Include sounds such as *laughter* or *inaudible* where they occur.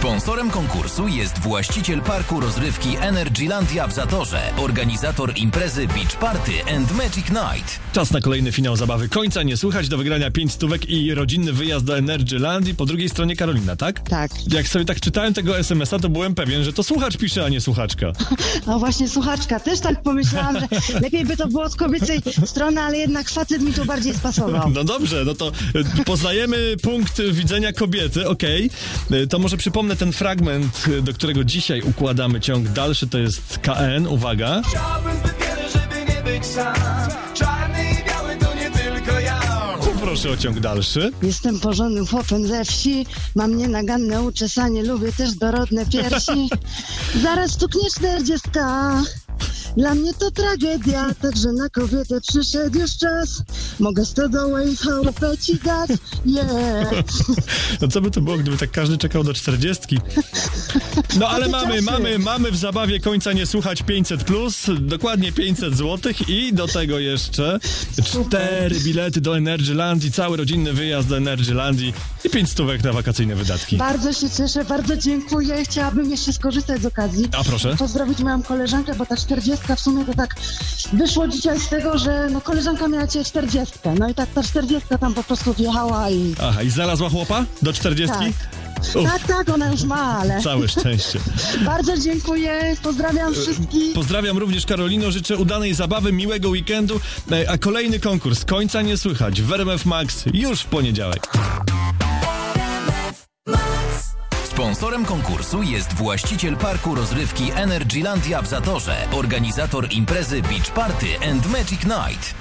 Sponsorem konkursu jest właściciel parku rozrywki Energylandia w Zatorze, organizator imprezy Beach Party and Magic Night. Czas na kolejny finał zabawy. Końca nie słychać, do wygrania 5 stówek i rodzinny wyjazd do Energylandii. Po drugiej stronie Karolina, tak? Tak. Jak sobie tak czytałem tego SMS-a, to byłem pewien, że to słuchacz pisze, a nie słuchaczka. *laughs* No właśnie, słuchaczka, też tak pomyślałam, że *laughs* lepiej by to było z kobiecej strony, ale jednak facet mi tu bardziej spasował. No dobrze, no to e, poznajemy punkt widzenia kobiety, okej. E, To może przypomnę ten fragment, e, do którego dzisiaj układamy ciąg dalszy, to jest KN, uwaga. Chciałbym zbyt wiele, żeby nie być sam Czarny i biały to nie tylko ja Proszę o ciąg dalszy. Jestem porządnym chłopem ze wsi, mam nienaganne uczesanie, lubię też dorodne piersi. *laughs* Zaraz stuknie czterdziestka. Dla mnie to tragedia, także na kobietę przyszedł już czas. Mogę stodołę i chałupę ci dać, yeah. *laughs* No co by to było, gdyby tak każdy czekał do 40? No ale mamy, mamy, mamy w zabawie końca nie słuchać 500 plus, dokładnie 500 zł i do tego jeszcze cztery bilety do Energylandii, cały rodzinny wyjazd do Energylandii i 5 stówek na wakacyjne wydatki. Bardzo się cieszę, bardzo dziękuję. Chciałabym jeszcze skorzystać z okazji. A proszę. Pozdrowić moją koleżankę, bo ta 40 w sumie to tak wyszło dzisiaj z tego, że no koleżanka miała dzisiaj 40. No i tak ta 40 tam po prostu wjechała i. Aha, i znalazła chłopa do 40? Tak. Uf, Tak, tak, ona już ma, ale. całe szczęście. *laughs* Bardzo dziękuję, pozdrawiam wszystkich. Pozdrawiam również Karolino, życzę udanej zabawy, miłego weekendu, E, a kolejny konkurs końca nie słychać w RMF Max już w poniedziałek. Sponsorem konkursu jest właściciel parku rozrywki Energylandia w Zatorze, organizator imprezy Beach Party and Magic Night.